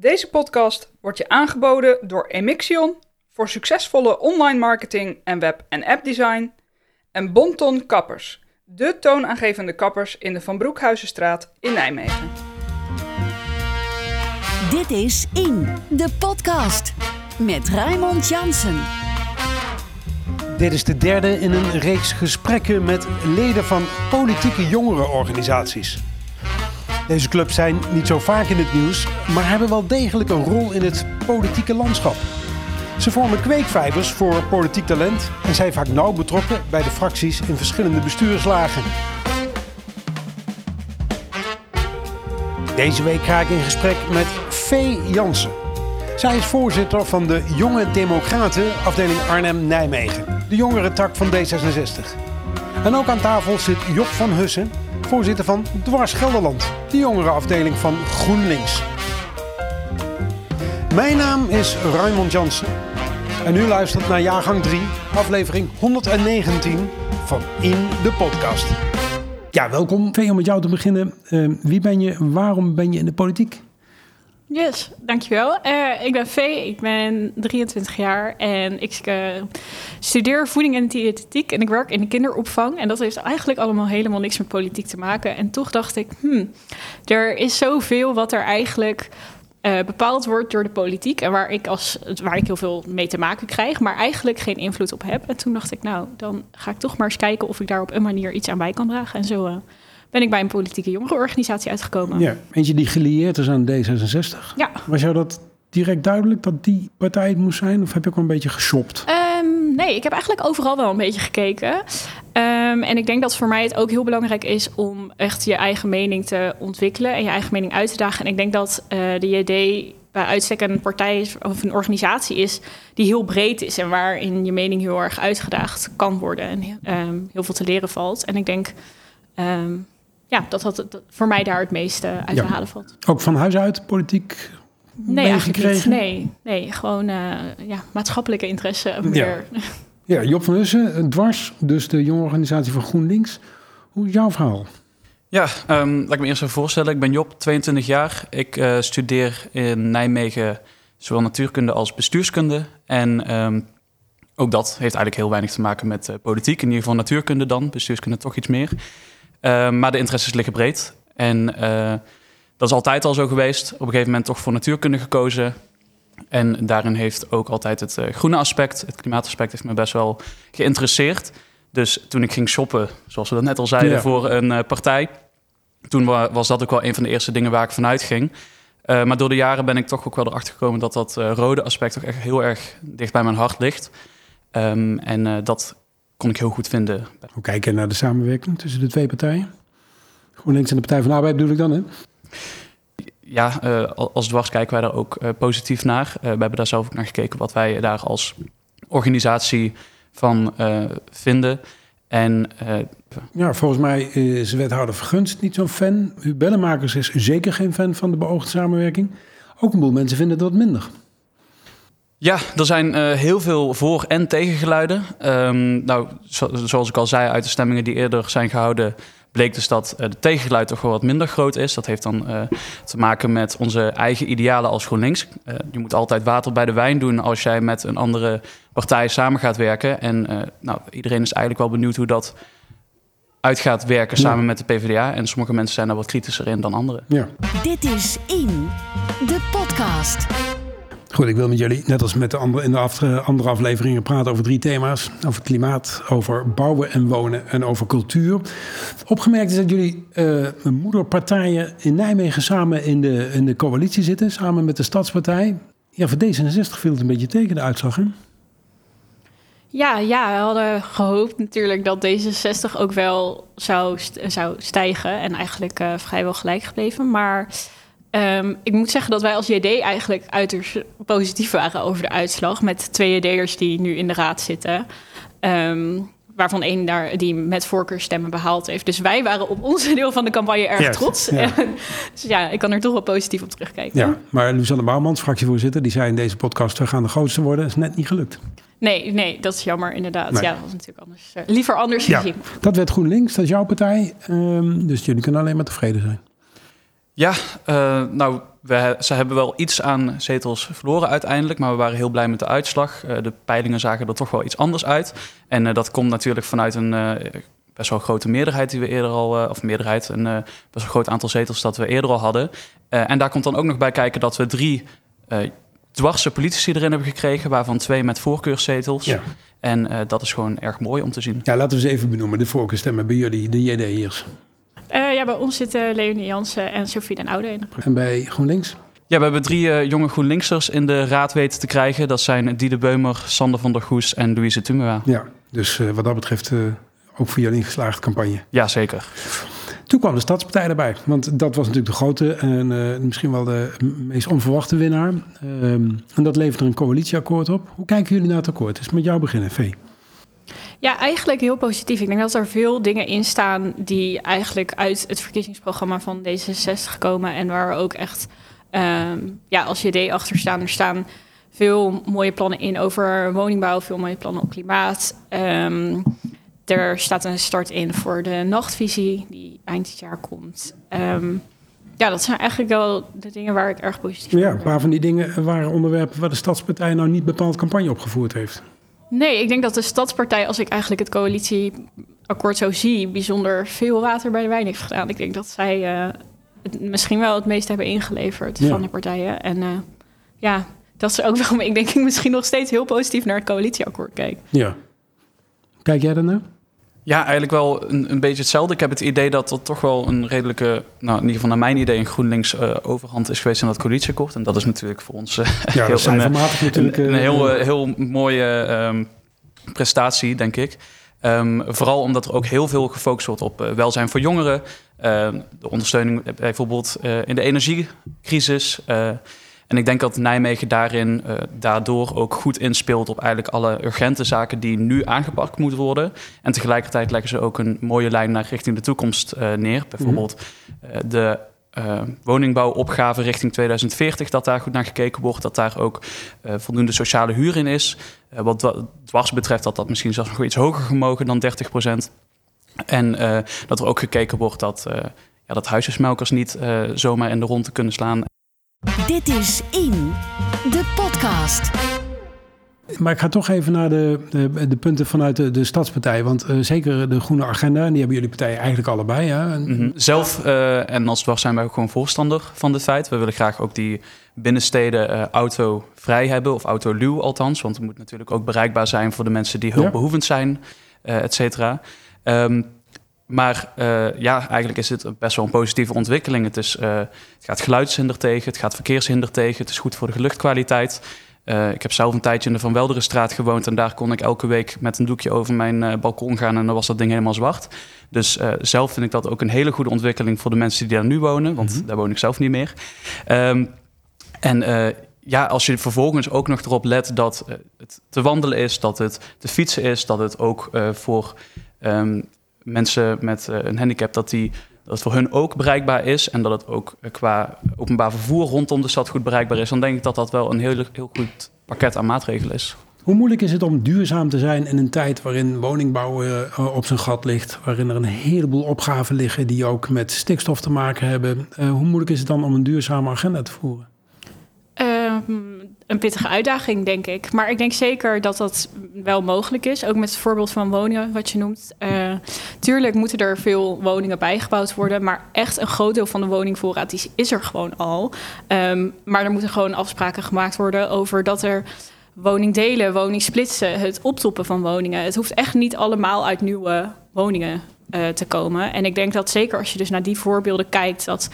Deze podcast wordt je aangeboden door Emixion voor succesvolle online marketing en web- en appdesign en Bonton Kappers, de toonaangevende kappers in de Van Broekhuizenstraat in Nijmegen. Dit is In, de podcast. Met Raymond Jansen. Dit is de derde in een reeks gesprekken met leden van politieke jongerenorganisaties. Deze clubs zijn niet zo vaak in het nieuws, maar hebben wel degelijk een rol in het politieke landschap. Ze vormen kweekvijvers voor politiek talent en zijn vaak nauw betrokken bij de fracties in verschillende bestuurslagen. Deze week ga ik in gesprek met Vee Jansen. Zij is voorzitter van de Jonge Democraten, afdeling Arnhem-Nijmegen, de jongere tak van D66. En ook aan tafel zit Job van Hussen, voorzitter van Dwars Gelderland, de jongere afdeling van GroenLinks. Mijn naam is Raymond Jansen en u luistert naar jaargang 3, aflevering 119 van In de Podcast. Ja, welkom. Vee, om met jou te beginnen. Uh, wie ben je? Waarom ben je in de politiek? Yes, dankjewel. Uh, ik ben Vee, ik ben 23 jaar en ik uh, studeer voeding en diëtetiek en ik werk in de kinderopvang. En dat heeft eigenlijk allemaal helemaal niks met politiek te maken. En toch dacht ik, hmm, er is zoveel wat er eigenlijk uh, bepaald wordt door de politiek en waar ik, als, waar ik heel veel mee te maken krijg, maar eigenlijk geen invloed op heb. En toen dacht ik, nou, dan ga ik toch maar eens kijken of ik daar op een manier iets aan bij kan dragen. En zo ben ik bij een politieke jongerenorganisatie uitgekomen. Ja, eentje die gelieerd is aan D66. Ja. Was jou dat direct duidelijk dat die partij het moest zijn? Of heb je ook wel een beetje geshopt? Um, nee, ik heb eigenlijk overal wel een beetje gekeken. Um, en ik denk dat voor mij het ook heel belangrijk is om echt je eigen mening te ontwikkelen en je eigen mening uit te dagen. En ik denk dat uh, de JD bij uitstek een partij is, of een organisatie is die heel breed is en waarin je mening heel erg uitgedaagd kan worden en um, heel veel te leren valt. En ik denk ja, dat dat voor mij daar het meeste uit te halen valt. Ook van huis uit politiek Nee, eigenlijk niet. Nee, nee gewoon uh, ja, maatschappelijke interesse meer. Ja. ja, Job van Hussen, dwars, dus de jonge organisatie van GroenLinks. Hoe is jouw verhaal? Ja, um, laat ik me eerst even voorstellen. Ik ben Job, 22 jaar. Ik uh, studeer in Nijmegen zowel natuurkunde als bestuurskunde. En um, ook dat heeft eigenlijk heel weinig te maken met uh, politiek. In ieder geval natuurkunde dan, bestuurskunde toch iets meer. Uh, maar de interesses liggen breed. En uh, dat is altijd al zo geweest. Op een gegeven moment toch voor natuurkunde gekozen. En daarin heeft ook altijd het uh, groene aspect, het klimaataspect, heeft me best wel geïnteresseerd. Dus toen ik ging shoppen, zoals we dat net al zeiden, ja. voor een partij, toen was dat ook wel een van de eerste dingen waar ik vanuit ging. maar door de jaren ben ik toch ook wel erachter gekomen dat dat rode aspect toch echt heel erg dicht bij mijn hart ligt. Um, en dat kon ik heel goed vinden. Hoe kijk je naar de samenwerking tussen de twee partijen? GroenLinks en de Partij van de Arbeid bedoel ik dan, hè? Ja, uh, als dwars kijken wij daar ook uh, positief naar. Uh, we hebben daar zelf ook naar gekeken wat wij daar als organisatie van vinden. En, ja, volgens mij is wethouder Vergunst niet zo'n fan. Bellenmakers is zeker geen fan van de beoogde samenwerking. Ook een boel mensen vinden dat minder. Ja, er zijn uh, heel veel voor- en tegengeluiden. Um, nou, zo, zoals ik al zei, uit de stemmingen die eerder zijn gehouden, bleek dus dat uh, de tegengeluid toch wel wat minder groot is. Dat heeft dan uh, te maken met onze eigen idealen als GroenLinks. je moet altijd water bij de wijn doen als jij met een andere partij samen gaat werken. En nou, iedereen is eigenlijk wel benieuwd hoe dat uit gaat werken samen ja. met de PvdA. En sommige mensen zijn daar wat kritischer in dan anderen. Ja. Dit is In, de podcast. Goed, ik wil met jullie, net als met de andere, in de af, andere afleveringen, praten over drie thema's. Over klimaat, over bouwen en wonen en over cultuur. Opgemerkt is dat jullie uh, moederpartijen in Nijmegen samen in de, in de coalitie zitten, samen met de Stadspartij. Ja, voor D66 viel het een beetje tegen de uitslag, hè? Ja, ja, we hadden gehoopt natuurlijk dat D66 ook wel zou, zou stijgen. En eigenlijk uh, vrijwel gelijk gebleven. Maar Um, ik moet zeggen dat wij als JD eigenlijk uiterst positief waren over de uitslag. Met twee JD'ers die nu in de raad zitten. Um, waarvan één daar die met voorkeurstemmen behaald heeft. Dus wij waren op onze deel van de campagne erg Yes, trots. ja. dus ja, ik kan er toch wel positief op terugkijken. Ja, maar Luzanne Bouwmans, fractievoorzitter, die zei in deze podcast... we gaan de grootste worden, is net niet gelukt. Nee, nee, dat is jammer inderdaad. Nee. Ja, dat was natuurlijk anders. eh, liever anders Ja, gezien. dat werd GroenLinks, dat is jouw partij. Ehm, dus jullie kunnen alleen maar tevreden zijn. Ja, uh, nou, we, ze hebben wel iets aan zetels verloren uiteindelijk, maar we waren heel blij met de uitslag. Uh, de peilingen zagen er toch wel iets anders uit. En uh, dat komt natuurlijk vanuit een best wel grote meerderheid die we eerder al, of meerderheid, een best wel groot aantal zetels dat we eerder al hadden. en daar komt dan ook nog bij kijken dat we drie dwarse politici erin hebben gekregen, waarvan twee met voorkeurszetels. Ja. En dat is gewoon erg mooi om te zien. Ja, laten we ze even benoemen. De voorkeurstemmen bij jullie, de JD'ers. Uh, ja, bij ons zitten Leonie Jansen en Sofie den Oude in. En bij GroenLinks? Ja, we hebben drie uh, jonge GroenLinksers in de raad weten te krijgen. Dat zijn Diede Beumer, Sander van der Goes en Louise Tumera. Ja, dus uh, wat dat betreft ook voor jullie een geslaagde campagne. Ja, zeker. Toen kwam de Stadspartij erbij. Want dat was natuurlijk de grote en misschien wel de meest onverwachte winnaar. Ehm, en dat leverde een coalitieakkoord op. Hoe kijken jullie naar het akkoord? Is met jou beginnen, Vee. Ja, eigenlijk heel positief. Ik denk dat er veel dingen in staan die eigenlijk uit het verkiezingsprogramma van D66 komen. En waar ook echt um, ja, als JD achter staan. Er staan veel mooie plannen in over woningbouw, veel mooie plannen op klimaat. Um, er staat een start in voor de nachtvisie die eind dit jaar komt. Um, ja, dat zijn eigenlijk wel de dingen waar ik erg positief ben. Ja, waar van die dingen waren onderwerpen waar de Stadspartij nou niet bepaald campagne op gevoerd heeft? Nee, ik denk dat de Stadspartij, als ik eigenlijk het coalitieakkoord zo zie, bijzonder veel water bij de wijn heeft gedaan. Ik denk dat zij uh, het misschien wel het meest hebben ingeleverd van de partijen. En uh, ja, dat is ook waarom ik denk ik misschien nog steeds heel positief naar het coalitieakkoord kijk. Ja. Kijk jij daarnaar? Ja, eigenlijk wel een, een, beetje hetzelfde. Ik heb het idee dat er toch wel een redelijke, nou in ieder geval naar mijn idee, een GroenLinks uh, overhand is geweest in dat coalitieakkoord. En dat is natuurlijk voor ons uh, ja, heel, een, natuurlijk, een, een, heel, heel mooie um, prestatie, denk ik. Um, vooral omdat er ook heel veel gefocust wordt op welzijn voor jongeren. de ondersteuning bijvoorbeeld in de energiecrisis. En ik denk dat Nijmegen daarin uh, daardoor ook goed inspeelt op eigenlijk alle urgente zaken die nu aangepakt moeten worden. En tegelijkertijd leggen ze ook een mooie lijn naar richting de toekomst uh, neer. Bijvoorbeeld uh, de woningbouwopgave richting 2040, dat daar goed naar gekeken wordt. Dat daar ook voldoende sociale huur in is. wat dwars betreft dat dat misschien zelfs nog iets hoger gemogen dan 30 procent. En dat er ook gekeken wordt dat, ja, dat huisjesmelkers niet zomaar in de ronde kunnen slaan. Dit is In, de podcast. Maar ik ga toch even naar de, de, de punten vanuit de, de Stadspartij. Want uh, zeker de Groene Agenda, die hebben jullie partijen eigenlijk allebei. Hè? Mm -hmm. Zelf uh, en als dwars zijn wij ook gewoon voorstander van dit feit. We willen graag ook die binnensteden uh, autovrij hebben, of autoluw althans. Want het moet natuurlijk ook bereikbaar zijn voor de mensen die hulpbehoevend zijn, et cetera. Um, maar uh, ja, eigenlijk is het best wel een positieve ontwikkeling. Het, is, uh, het gaat geluidshinder tegen, het gaat verkeershinder tegen, het is goed voor de luchtkwaliteit. Uh, ik heb zelf een tijdje in de Van Welderenstraat gewoond en daar kon ik elke week met een doekje over mijn balkon gaan en dan was dat ding helemaal zwart. Dus zelf vind ik dat ook een hele goede ontwikkeling voor de mensen die daar nu wonen, want mm -hmm. daar woon ik zelf niet meer. Um, en ja, als je vervolgens ook nog erop let dat het te wandelen is, dat het te fietsen is, dat het ook voor um, mensen met uh, een handicap, dat, die, dat het voor hun ook bereikbaar is. En dat het ook uh, qua openbaar vervoer rondom de stad goed bereikbaar is. Dan denk ik dat dat wel een heel, heel goed pakket aan maatregelen is. Hoe moeilijk is het om duurzaam te zijn in een tijd waarin woningbouw uh, op zijn gat ligt, waarin er een heleboel opgaven liggen die ook met stikstof te maken hebben? Hoe moeilijk is het dan om een duurzame agenda te voeren? Een pittige uitdaging, denk ik. Maar ik denk zeker dat dat wel mogelijk is. Ook met het voorbeeld van woningen, wat je noemt. Uh, tuurlijk moeten er veel woningen bijgebouwd worden. Maar echt een groot deel van de woningvoorraad die is er gewoon al. Um, maar er moeten gewoon afspraken gemaakt worden over dat er woningdelen, woningsplitsen, het optoppen van woningen. Het hoeft echt niet allemaal uit nieuwe woningen uh, te komen. En ik denk dat zeker als je dus naar die voorbeelden kijkt, dat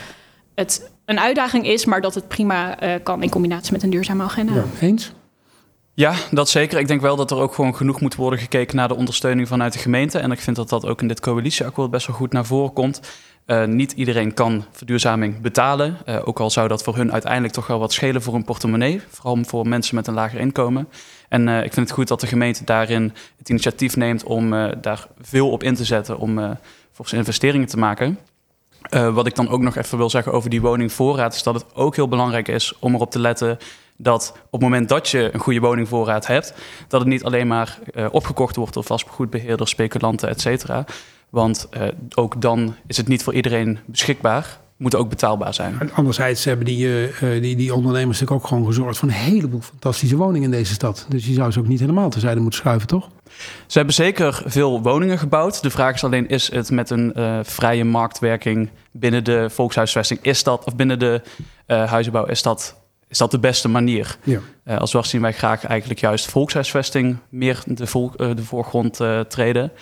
het een uitdaging is, maar dat het prima uh, kan in combinatie met een duurzame agenda. Ja, eens? Ja, dat zeker. Ik denk wel dat er ook gewoon genoeg moet worden gekeken naar de ondersteuning vanuit de gemeente. En ik vind dat dat ook in dit coalitieakkoord best wel goed naar voren komt. Uh, niet iedereen kan verduurzaming betalen. Uh, ook al zou dat voor hun uiteindelijk toch wel wat schelen voor hun portemonnee. Vooral voor mensen met een lager inkomen. En uh, ik vind het goed dat de gemeente daarin het initiatief neemt om daar veel op in te zetten om voor investeringen te maken. Uh, wat ik dan ook nog even wil zeggen over die woningvoorraad, is dat het ook heel belangrijk is om erop te letten dat op het moment dat je een goede woningvoorraad hebt, dat het niet alleen maar uh, opgekocht wordt door vastgoedbeheerders, speculanten, et cetera. Want uh, ook dan is het niet voor iedereen beschikbaar. Moeten ook betaalbaar zijn. En Anderzijds hebben die, eh, eh, die, die ondernemers natuurlijk ook gewoon gezorgd voor een heleboel fantastische woningen in deze stad. Dus je zou ze ook niet helemaal terzijde moeten schuiven, toch? Ze hebben zeker veel woningen gebouwd. De vraag is alleen, is het met een eh, vrije marktwerking binnen de volkshuisvesting, is dat, of binnen de eh, huizenbouw, is dat, is dat de beste manier? Ja. Eh, als WAS zien wij graag eigenlijk juist volkshuisvesting meer de, de voorgrond treden.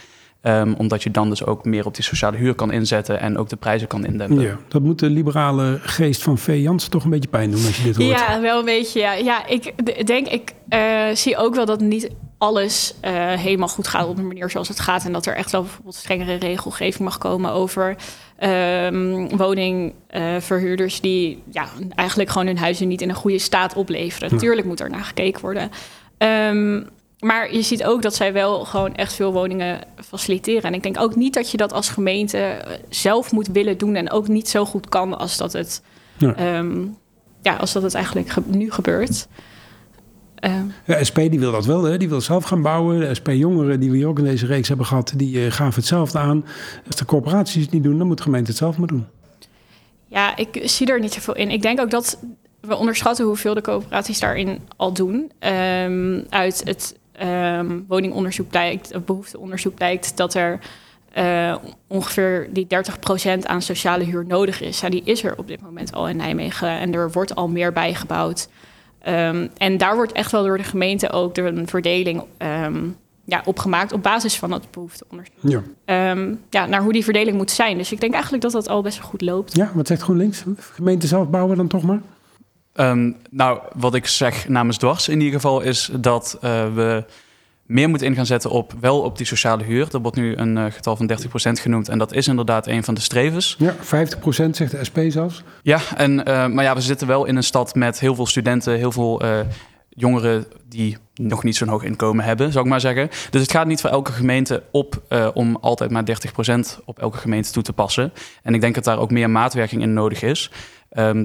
Ehm, omdat je dan dus ook meer op die sociale huur kan inzetten en ook de prijzen kan indempen. ja. Dat moet de liberale geest van V. Jansen toch een beetje pijn doen als je dit hoort. Ja, wel een beetje. Ja, ja ik denk, ik eh, zie ook wel dat niet alles eh, helemaal goed gaat op de manier zoals het gaat. En dat er echt wel bijvoorbeeld strengere regelgeving mag komen over ehm, woningverhuurders die ja, eigenlijk gewoon hun huizen niet in een goede staat opleveren. Ja. Natuurlijk moet er naar gekeken worden. Ehm, maar je ziet ook dat zij wel gewoon echt veel woningen faciliteren. En ik denk ook niet dat je dat als gemeente eh, zelf moet willen doen. En ook niet zo goed kan als dat het, Ja. ehm, ja, als dat het eigenlijk ge- nu gebeurt. Ehm, De SP die wil dat wel, hè? die wil zelf gaan bouwen. De SP-jongeren die we hier ook in deze reeks hebben gehad, die eh, gaven hetzelfde aan. Als de corporaties het niet doen, dan moet de gemeente het zelf maar doen. ja, ik zie er niet zoveel in. Ik denk ook dat we onderschatten hoeveel de coöperaties daarin al doen. Ehm, uit het ehm, woningonderzoek blijkt, het behoefteonderzoek blijkt dat er eh, ongeveer die 30% aan sociale huur nodig is. Ja, die is er op dit moment al in Nijmegen en er wordt al meer bijgebouwd. Ehm, en daar wordt echt wel door de gemeente ook door een verdeling ehm, ja, opgemaakt op basis van dat behoefteonderzoek. Ja. Ja, naar hoe die verdeling moet zijn. Dus ik denk eigenlijk dat dat al best wel goed loopt. ja, wat zegt GroenLinks? Gemeente zelf bouwen dan toch maar? Ehm, nou, wat ik zeg namens Dwars in ieder geval is dat eh, we meer moeten in gaan zetten op wel op die sociale huur. Er wordt nu een eh, getal van 30% genoemd en dat is inderdaad een van de strevens. Ja, 50% zegt de SP zelfs. Ja, en, eh, maar ja, we zitten wel in een stad met heel veel studenten, heel veel jongeren die nog niet zo'n hoog inkomen hebben, zou ik maar zeggen. Dus het gaat niet voor elke gemeente op om altijd maar 30% op elke gemeente toe te passen. En ik denk dat daar ook meer maatwerking in nodig is. Ehm,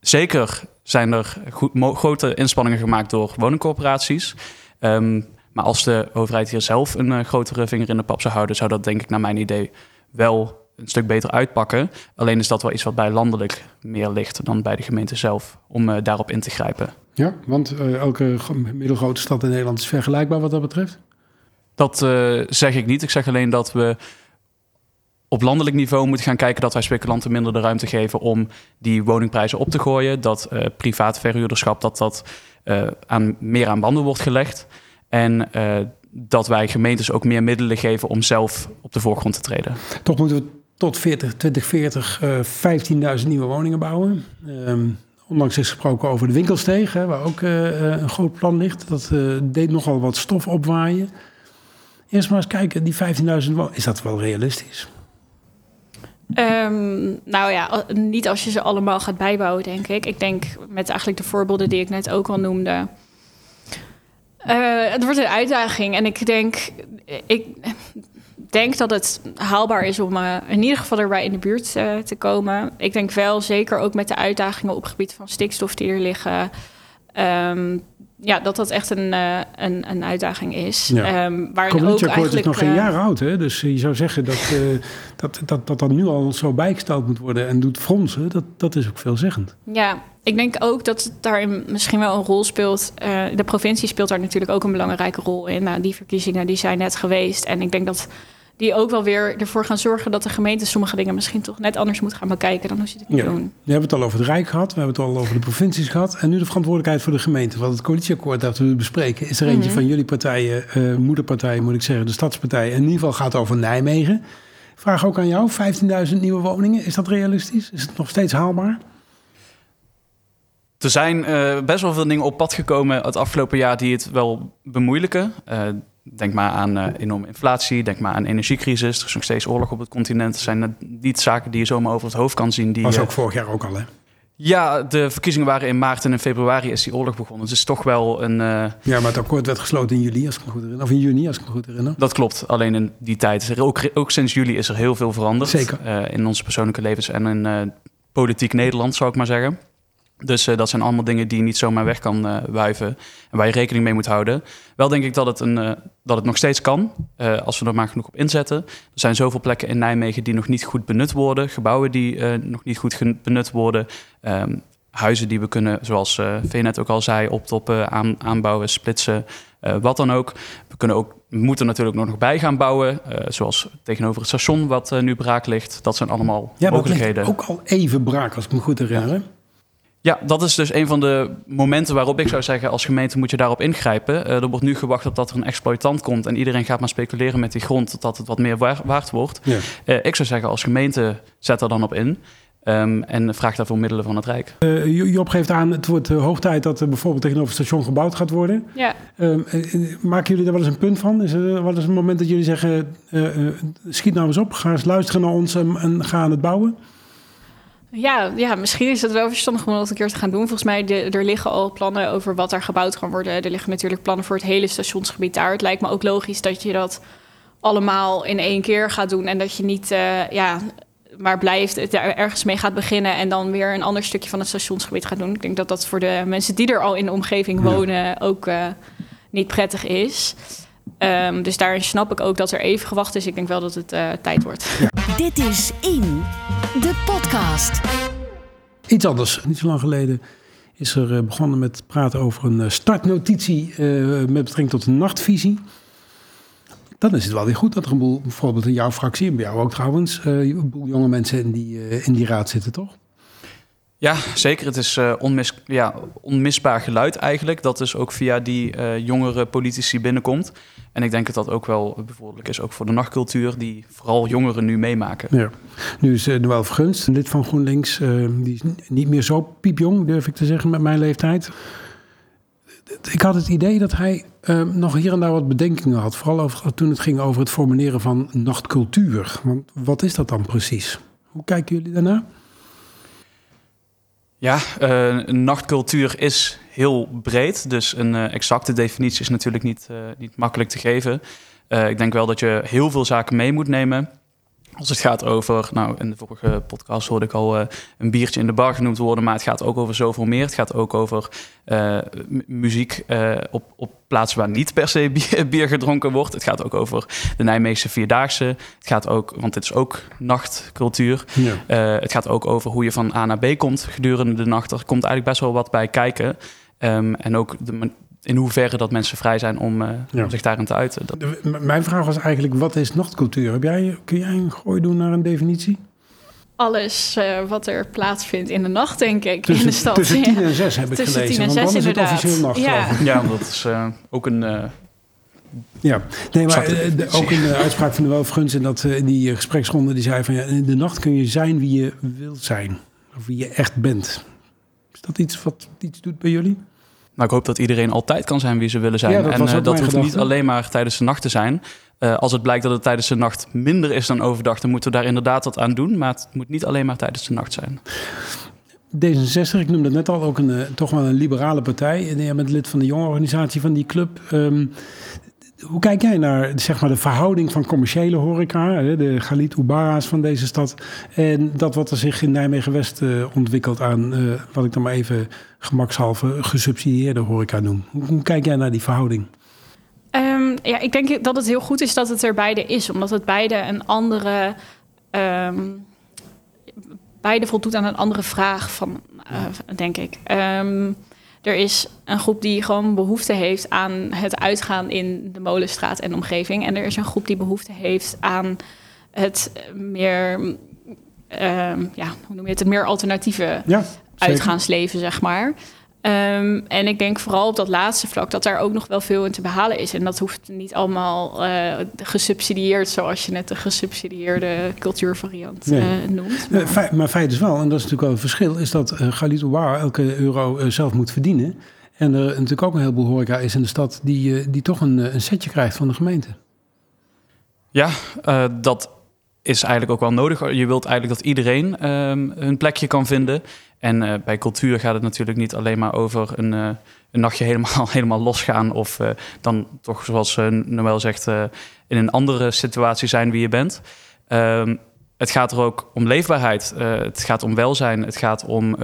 zeker zijn er grote inspanningen gemaakt door woningcorporaties. Ehm, maar als de overheid hier zelf een eh, grotere vinger in de pap zou houden, zou dat denk ik naar mijn idee wel een stuk beter uitpakken. Alleen is dat wel iets wat bij landelijk meer ligt dan bij de gemeente zelf, om eh, daarop in te grijpen. Ja, want eh, elke middelgrote stad in Nederland is vergelijkbaar wat dat betreft. Dat zeg ik niet. Ik zeg alleen dat we op landelijk niveau moeten gaan kijken dat wij speculanten minder de ruimte geven om die woningprijzen op te gooien. Dat eh privaat verhuurderschap dat dat eh, aan, meer aan banden wordt gelegd. En eh, dat wij gemeentes ook meer middelen geven om zelf op de voorgrond te treden. Toch moeten we tot 40, 2040 eh 15.000 nieuwe woningen bouwen. Ehm, onlangs is gesproken over de winkelsteeg, waar ook een groot plan ligt. Dat deed nogal wat stof opwaaien. Eerst maar eens kijken, die 15.000 woningen, is dat wel realistisch? Ehm, nou ja, niet als je ze allemaal gaat bijbouwen, denk ik. Ik denk met eigenlijk de voorbeelden die ik net ook al noemde. Eh, het wordt een uitdaging. En ik denk, ik denk dat het haalbaar is om eh, in ieder geval erbij in de buurt eh, te komen. Ik denk wel, zeker ook met de uitdagingen op het gebied van stikstof die er liggen. ehm, ja, dat dat echt een, eh, een, een uitdaging is. Ja. Ehm, Het ook coalitieakkoord is nog geen eh, jaar oud, hè? dus je zou zeggen dat, eh, dat, dat, dat dat nu al zo bijgesteld moet worden en doet fronsen. Dat, dat is ook veelzeggend. Ja, ik denk ook dat het daarin misschien wel een rol speelt. De provincie speelt daar natuurlijk ook een belangrijke rol in. Nou, die verkiezingen die zijn net geweest. En ik denk dat die ook wel weer ervoor gaan zorgen dat de gemeente sommige dingen misschien toch net anders moet gaan bekijken dan hoe ze het nu Ja. doen. We hebben het al over het Rijk gehad, we hebben het al over de provincies gehad. En nu de verantwoordelijkheid voor de gemeente. Want het coalitieakkoord dat we bespreken is er eentje Mhm. van jullie partijen, eh moederpartijen moet ik zeggen, de stadspartijen. In ieder geval gaat het over Nijmegen. Vraag ook aan jou, 15.000 nieuwe woningen, is dat realistisch? Is het nog steeds haalbaar? Er zijn eh, best wel veel dingen op pad gekomen het afgelopen jaar die het wel bemoeilijken. Eh, denk maar aan eh, enorme inflatie, denk maar aan energiecrisis. Er is nog steeds oorlog op het continent. Er zijn niet zaken die je zomaar over het hoofd kan zien. Die, Was eh, ook vorig jaar ook al, hè? Ja, de verkiezingen waren in maart en in februari is die oorlog begonnen. Dus het is toch wel een... eh, Ja, maar het akkoord werd gesloten in juli, als ik me goed herinner. Of in juni, als ik me goed herinner. dat klopt. Alleen in die tijd, is er ook, ook sinds juli is er heel veel veranderd. Zeker. Eh, in onze persoonlijke levens en in eh, politiek Nederland, zou ik maar zeggen. Dus eh, dat zijn allemaal dingen die je niet zomaar weg kan eh, wuiven en waar je rekening mee moet houden. Wel denk ik dat het, een, eh, dat het nog steeds kan, als we er maar genoeg op inzetten. Er zijn zoveel plekken in Nijmegen die nog niet goed benut worden, gebouwen die nog niet goed benut worden, ehm, huizen die we kunnen, zoals eh Vee net ook al zei, optoppen, aan, aanbouwen, splitsen, wat dan ook. We, kunnen ook, moeten natuurlijk nog bij gaan bouwen, zoals tegenover het station wat nu braak ligt. Dat zijn allemaal Ja, dat mogelijkheden. ook al even braak, als ik me goed herinner. Ja, dat is dus een van de momenten waarop ik zou zeggen... als gemeente moet je daarop ingrijpen. Eh, er wordt nu gewacht op dat er een exploitant komt... en iedereen gaat maar speculeren met die grond... totdat het wat meer waar- waard wordt. Ja. Eh, ik zou zeggen, als gemeente zet er dan op in... ehm, en vraag daarvoor middelen van het Rijk. Eh, Jo- Job geeft aan, het wordt hoog tijd dat er bijvoorbeeld tegenover het station gebouwd gaat worden. Ja, Ehm, eh, eh, maken jullie daar wel eens een punt van? Is er wel eens een moment dat jullie zeggen, schiet nou eens op, ga eens luisteren naar ons en, en ga aan het bouwen? Ja, ja, misschien is het wel verstandig om dat een keer te gaan doen. Volgens mij, de, er liggen al plannen over wat er gebouwd kan worden. Er liggen natuurlijk plannen voor het hele stationsgebied daar. Het lijkt me ook logisch dat je dat allemaal in één keer gaat doen. En dat je niet, eh, ja, maar blijft, het er ergens mee gaat beginnen... en dan weer een ander stukje van het stationsgebied gaat doen. Ik denk dat dat voor de mensen die er al in de omgeving Ja. wonen ook eh, niet prettig is. Ehm, dus daarin snap ik ook dat er even gewacht is. Ik denk wel dat het eh, tijd wordt. Dit is In, de podcast. Iets anders. Niet zo lang geleden is er eh, begonnen met praten over een eh, startnotitie eh, met betrekking tot een nachtvisie. Dan is het wel weer goed dat er een boel, bijvoorbeeld in jouw fractie en bij jou ook trouwens, eh, een boel jonge mensen in die, eh, in die raad zitten, toch? Ja, zeker. Het is eh, onmis, ja, onmisbaar geluid eigenlijk. Dat dus ook via die eh, jongere politici binnenkomt. En ik denk dat dat ook wel bevorderlijk is, ook voor de nachtcultuur... die vooral jongeren nu meemaken. Ja. Nu is uh, Noël Vergunst, lid van GroenLinks. die is niet meer zo piepjong, durf ik te zeggen, met mijn leeftijd. Ik had het idee dat hij eh, nog hier en daar wat bedenkingen had. Vooral over, toen het ging over het formuleren van nachtcultuur. Want wat is dat dan precies? Hoe kijken jullie daarna? Ja, eh, een nachtcultuur is heel breed. Dus een eh, exacte definitie is natuurlijk niet, eh, niet makkelijk te geven. Ik denk wel dat je heel veel zaken mee moet nemen. Als het gaat over, nou in de vorige podcast hoorde ik al eh, een biertje in de bar genoemd worden, maar het gaat ook over zoveel meer. Het gaat ook over eh, muziek eh, op, op plaatsen waar niet per se bier, bier gedronken wordt. Het gaat ook over de Nijmeegse Vierdaagse. Het gaat ook, want dit is ook nachtcultuur. Ja. Het gaat ook over hoe je van A naar B komt gedurende de nacht. Er komt eigenlijk best wel wat bij kijken. Ehm, en ook de, in hoeverre dat mensen vrij zijn om, eh, Ja. om zich daarin te uiten. Dat- De- m- Mijn vraag was eigenlijk, wat is nachtcultuur? Heb jij, kun jij een gooi doen naar een definitie? Alles eh, wat er plaatsvindt in de nacht, denk ik, in Tussen, de stad. tussen tien en zes heb ik Tussen gelezen. tien en want zes, dan is het inderdaad. officieel nacht, Ja. dat is eh, ook een... eh, Ja, nee, maar de- ook in de uitspraak van de Welfguns in, dat, in die gespreksronde, die zei van ja, in de nacht kun je zijn wie je wilt zijn. Of wie je echt bent. Is dat iets wat iets doet bij jullie? Nou, ik hoop dat iedereen altijd kan zijn wie ze willen zijn. Ja, dat en eh, dat hoeft gedachte. niet alleen maar tijdens de nacht te zijn. Eh, als het blijkt dat het tijdens de nacht minder is dan overdag, dan moeten we daar inderdaad wat aan doen. Maar het moet niet alleen maar tijdens de nacht zijn. D66, ik noemde het net al, ook een, eh, toch wel een liberale partij. En jij bent lid van de jonge organisatie van die club. Ehm, hoe kijk jij naar zeg maar, de verhouding van commerciële horeca, de Galit Ubara's van deze stad, en dat wat er zich in Nijmegen-West eh, ontwikkelt aan, eh, wat ik dan maar even gemakshalve gesubsidieerde horeca noem? Hoe, kijk jij naar die verhouding? Ehm, ja, ik denk dat het heel goed is dat het er beide is, omdat het beide een andere. ehm, beide voldoet aan een andere vraag, van, eh, denk ik. Ehm, er is een groep die gewoon behoefte heeft aan het uitgaan in de Molenstraat en omgeving. En er is een groep die behoefte heeft aan het meer. ehm, ja, hoe noem je het? Het meer alternatieve Ja, uitgaansleven, zeg maar. Ehm, en ik denk vooral op dat laatste vlak dat daar ook nog wel veel in te behalen is. En dat hoeft niet allemaal eh, gesubsidieerd, zoals je net de gesubsidieerde cultuurvariant Nee. eh, noemt. Eh, feit- maar feit is wel, en dat is natuurlijk wel een verschil, is dat uh, elke euro zelf moet verdienen. En er natuurlijk ook een heleboel horeca is in de stad die, eh, die toch een, een setje krijgt van de gemeente. Ja, eh, dat is eigenlijk ook wel nodig. Je wilt eigenlijk dat iedereen ehm hun plekje kan vinden. En eh, bij cultuur gaat het natuurlijk niet alleen maar over een, eh, een nachtje helemaal, helemaal losgaan. Of eh, dan toch, zoals Noël zegt, in een andere situatie zijn wie je bent. Ehm, het gaat er ook om leefbaarheid. Het gaat om welzijn. Het gaat om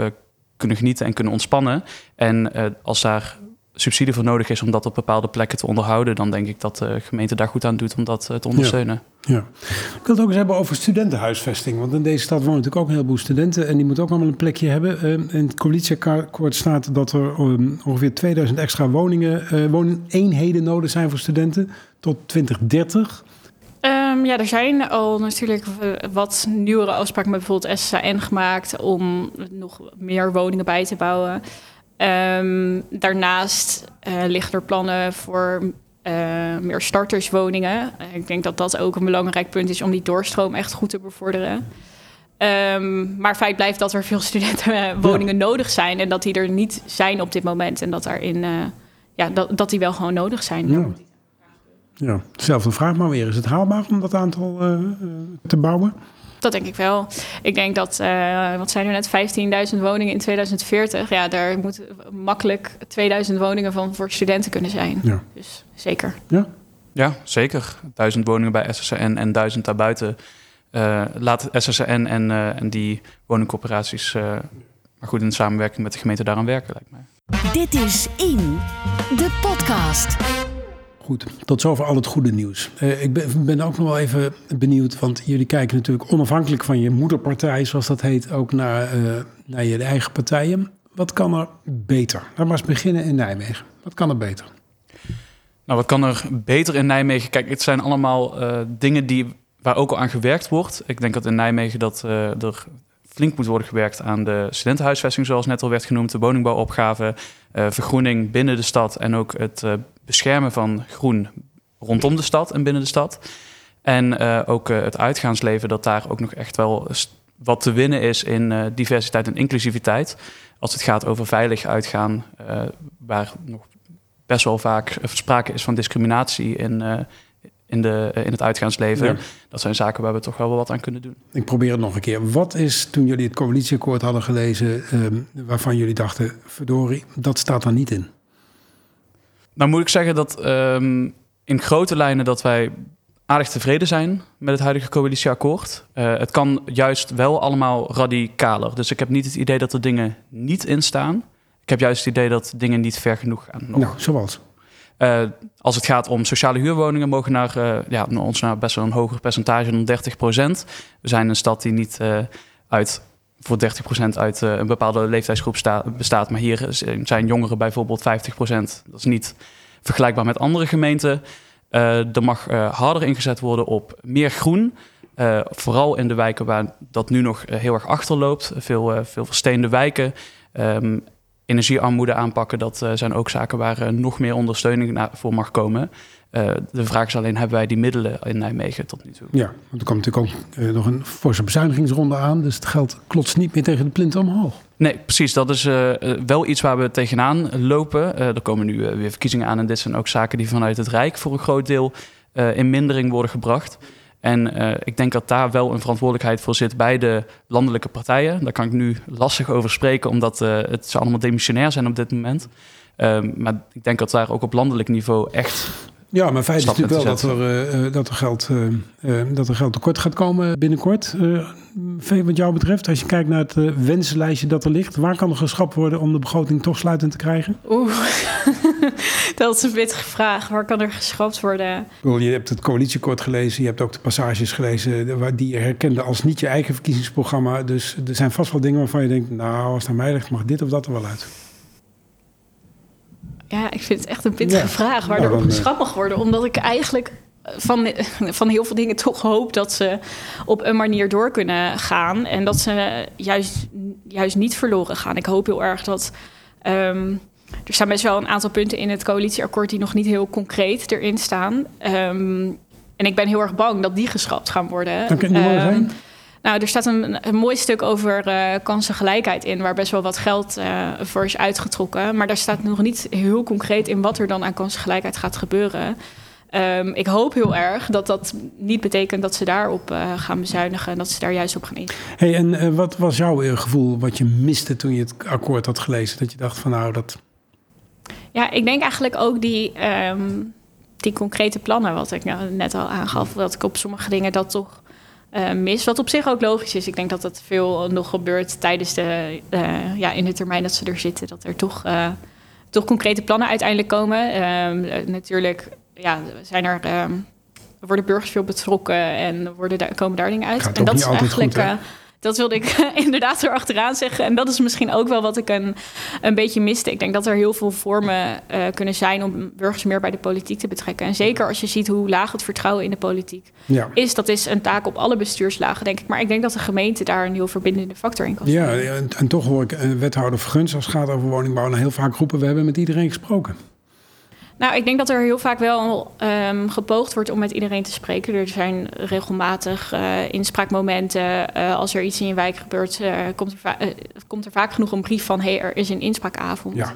kunnen genieten en kunnen ontspannen. En als daar subsidie voor nodig is om dat op bepaalde plekken te onderhouden, dan denk ik dat de gemeente daar goed aan doet om dat eh, te ondersteunen. Ja. Ik wil het ook eens hebben over studentenhuisvesting. Want in deze stad wonen natuurlijk ook een heleboel studenten. En die moeten ook allemaal een plekje hebben. Uh, in het coalitieakkoord staat dat er um, ongeveer 2000 extra woningen, uh, wooneenheden nodig zijn voor studenten tot 2030. Um, ja, er zijn al natuurlijk wat nieuwere afspraken met bijvoorbeeld SSAN gemaakt om nog meer woningen bij te bouwen. Um, daarnaast uh, liggen er plannen voor uh, meer starterswoningen. Ik denk dat dat ook een belangrijk punt is om die doorstroom echt goed te bevorderen. Um, maar feit blijft dat er veel studentenwoningen ja. nodig zijn en dat die er niet zijn op dit moment. En dat daarin, uh, ja, dat, dat die wel gewoon nodig zijn. Ja. Ja, dezelfde vraag maar weer. Is het haalbaar om dat aantal te bouwen? Dat denk ik wel. Ik denk dat, uh, wat zijn er net, 15.000 woningen in 2040. Ja, daar moet makkelijk 2000 woningen van voor studenten kunnen zijn. Ja. Dus zeker. Ja, ja zeker. Duizend woningen bij SSN en duizend daarbuiten. Uh, laat SSN en, uh, en die woningcorporaties, maar goed in samenwerking met de gemeente daaraan werken, lijkt mij. Dit is In, de podcast. Goed, tot zover al het goede nieuws. Uh, ik ben, ben, ook nog wel even benieuwd, want jullie kijken natuurlijk onafhankelijk van je moederpartij, zoals dat heet, ook naar, uh, naar je eigen partijen. Wat kan er beter? Laten we eens beginnen in Nijmegen. Wat kan er beter? Nou, wat kan er beter in Nijmegen? Kijk, het zijn allemaal uh, dingen die, waar ook al aan gewerkt wordt. Ik denk dat in Nijmegen dat er flink moet worden gewerkt aan de studentenhuisvesting, zoals net al werd genoemd, de woningbouwopgave, vergroening binnen de stad en ook het beschermen van groen rondom de stad en binnen de stad. En uh, ook het uitgaansleven, dat daar ook nog echt wel wat te winnen is in diversiteit en inclusiviteit. Als het gaat over veilig uitgaan, waar nog best wel vaak sprake is van discriminatie in, in, de, in het uitgaansleven. Ja. Dat zijn zaken waar we toch wel wat aan kunnen doen. Ik probeer het nog een keer. Wat is toen jullie het coalitieakkoord hadden gelezen, waarvan jullie dachten, verdorie, dat staat er niet in? Nou moet ik zeggen dat um, in grote lijnen dat wij aardig tevreden zijn met het huidige coalitieakkoord. Uh, het kan juist wel allemaal radicaler. Dus ik heb niet het idee dat er dingen niet in staan. Ik heb juist het idee dat dingen niet ver genoeg gaan. Nog. Nou, zoals? Uh, als het gaat om sociale huurwoningen, mogen naar, uh, ja, ons naar best wel een hoger percentage dan 30 procent. We zijn een stad die niet uit voor 30% uit een bepaalde leeftijdsgroep sta, bestaat. Maar hier zijn jongeren bijvoorbeeld 50%. Dat is niet vergelijkbaar met andere gemeenten. Er mag harder ingezet worden op meer groen. vooral in de wijken waar dat nu nog heel erg achterloopt. Veel, veel versteende wijken. Um, energiearmoede aanpakken, dat zijn ook zaken waar nog meer ondersteuning voor mag komen. Uh, de vraag is alleen, hebben wij die middelen in Nijmegen tot nu toe? Ja, want er komt natuurlijk ook uh, nog een forse bezuinigingsronde aan. Dus het geld klotst niet meer tegen de plint omhoog. Nee, precies. Dat is uh, wel iets waar we tegenaan lopen. er komen nu weer verkiezingen aan. En dit zijn ook zaken die vanuit het Rijk voor een groot deel in mindering worden gebracht. En ik denk dat daar wel een verantwoordelijkheid voor zit bij de landelijke partijen. Daar kan ik nu lastig over spreken, omdat het ze allemaal demissionair zijn op dit moment. Ehm, maar ik denk dat daar ook op landelijk niveau echt ja, maar feit is natuurlijk wel dat er, uh, dat, er geld, uh, uh, dat er geld tekort gaat komen binnenkort. Vee, wat jou betreft, als je kijkt naar het wensenlijstje dat er ligt, waar kan er geschrapt worden om de begroting toch sluitend te krijgen? Oeh, dat is een pittige vraag. Waar kan er geschrapt worden? Je hebt het coalitieakkoord gelezen, je hebt ook de passages gelezen die je herkende als niet je eigen verkiezingsprogramma. Dus er zijn vast wel dingen waarvan je denkt, nou, als het aan mij ligt, mag dit of dat er wel uit. Ja, ik vind het echt een pittige ja. vraag waar nou, er op geschrapt mag worden. Omdat ik eigenlijk van, van heel veel dingen toch hoop dat ze op een manier door kunnen gaan. En dat ze juist, juist niet verloren gaan. Ik hoop heel erg dat. Um, er staan best wel een aantal punten in het coalitieakkoord die nog niet heel concreet erin staan. Um, en ik ben heel erg bang dat die geschrapt gaan worden. Kan zijn. Nou, er staat een, een mooi stuk over uh, kansengelijkheid in, waar best wel wat geld uh, voor is uitgetrokken. Maar daar staat nog niet heel concreet in wat er dan aan kansengelijkheid gaat gebeuren. Um, ik hoop heel erg dat dat niet betekent dat ze daarop uh, gaan bezuinigen en dat ze daar juist op gaan in. Hey, en wat was jouw gevoel wat je miste toen je het akkoord had gelezen? Dat je dacht van nou dat. Ja, ik denk eigenlijk ook die, um, die concrete plannen, wat ik net al aangaf, dat ik op sommige dingen dat toch eh, mis. Wat op zich ook logisch is. Ik denk dat dat veel nog gebeurt tijdens de, eh, ja, in de termijn dat ze er zitten. Dat er toch, eh, toch concrete plannen uiteindelijk komen. Ehm, eh, natuurlijk ja, zijn er, ehm, worden burgers veel betrokken en worden daar, komen daar dingen uit. En dat is eigenlijk. goed, dat wilde ik inderdaad erachteraan zeggen. En dat is misschien ook wel wat ik een, een beetje miste. Ik denk dat er heel veel vormen eh, kunnen zijn om burgers meer bij de politiek te betrekken. En zeker als je ziet hoe laag het vertrouwen in de politiek Ja. is. Dat is een taak op alle bestuurslagen, denk ik. Maar ik denk dat de gemeente daar een heel verbindende factor in kan zijn. Ja, en, en toch hoor ik een wethouder Verguns als het gaat over woningbouw... en heel vaak roepen, we hebben met iedereen gesproken. Nou, ik denk dat er heel vaak wel ehm, gepoogd wordt om met iedereen te spreken. Er zijn regelmatig eh, inspraakmomenten. Eh, als er iets in je wijk gebeurt, eh, komt, er komt er vaak genoeg een brief van... hé, hey, er is een inspraakavond. Ja.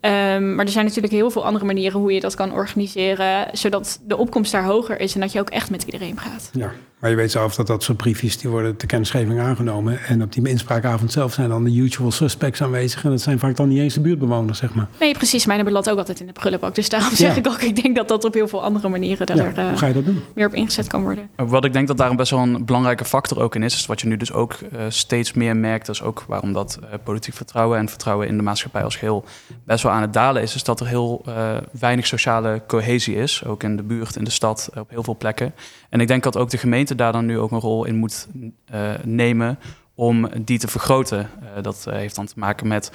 Ehm, maar er zijn natuurlijk heel veel andere manieren hoe je dat kan organiseren... zodat de opkomst daar hoger is en dat je ook echt met iedereen praat. Ja, maar je weet zelf dat dat soort briefjes... die worden ter kennisgeving aangenomen. En op die inspraakavond zelf zijn dan de usual suspects aanwezig. En dat zijn vaak dan niet eens de buurtbewoners, zeg maar. Nee, precies. Mijn beland ook altijd in de prullenbak. Dus daarom zeg ik ook, ik denk dat dat op heel veel andere manieren... Ja, er eh, hoe ga je dat doen? meer op ingezet kan worden. Wat ik denk dat daar best wel een belangrijke factor ook in is, is wat je nu dus ook eh, steeds meer merkt, dat is ook waarom dat eh, politiek vertrouwen en vertrouwen in de maatschappij als geheel best wel aan het dalen is, is dat er heel eh, weinig sociale cohesie is, ook in de buurt, in de stad, op heel veel plekken. En ik denk dat ook de gemeente daar dan nu ook een rol in moet eh, nemen om die te vergroten. Eh, dat eh, heeft dan te maken met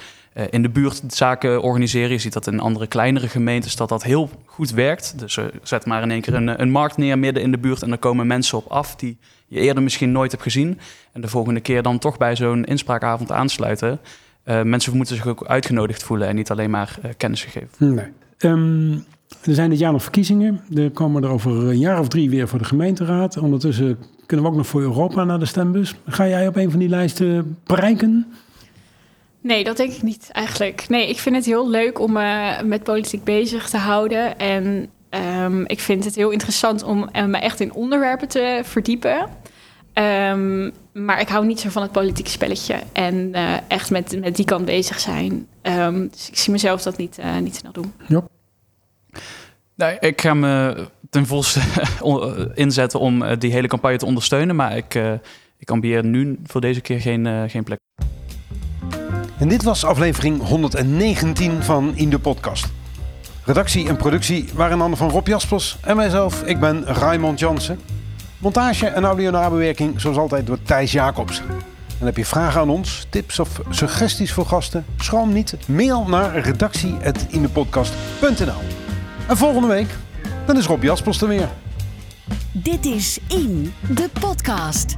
in de buurt zaken organiseren. Je ziet dat in andere kleinere gemeentes dat dat heel goed werkt. Dus zet maar in één keer een, een markt neer midden in de buurt en er komen mensen op af die je eerder misschien nooit hebt gezien. En de volgende keer dan toch bij zo'n inspraakavond aansluiten. Mensen moeten zich ook uitgenodigd voelen en niet alleen maar kennis gegeven. Nee. Ehm, er zijn dit jaar nog verkiezingen. Er komen er over een jaar of drie weer voor de gemeenteraad. Ondertussen kunnen we ook nog voor Europa naar de stembus. Ga jij op een van die lijsten bereiken? Nee, dat denk ik niet eigenlijk. Nee, ik vind het heel leuk om me met politiek bezig te houden. En ehm, ik vind het heel interessant om eh, me echt in onderwerpen te verdiepen. Ehm, maar ik hou niet zo van het politieke spelletje. En eh, echt met, met die kant bezig zijn. Ehm, dus ik zie mezelf dat niet, eh, niet snel doen. Nee, ik ga me ten volste inzetten om eh, die hele campagne te ondersteunen. Maar ik, eh, ik ambieer nu voor deze keer geen, eh, geen plek. En dit was aflevering 119 van In de Podcast. Redactie en productie waren in handen van Rob Jaspers en mijzelf. Ik ben Raymond Jansen. Montage en audio-nabewerking zoals altijd door Thijs Jacobs. En heb je vragen aan ons, tips of suggesties voor gasten? Schroom niet, mail naar redactie.indepodcast.nl En volgende week, dan is Rob Jaspers er weer. Dit is In, de podcast.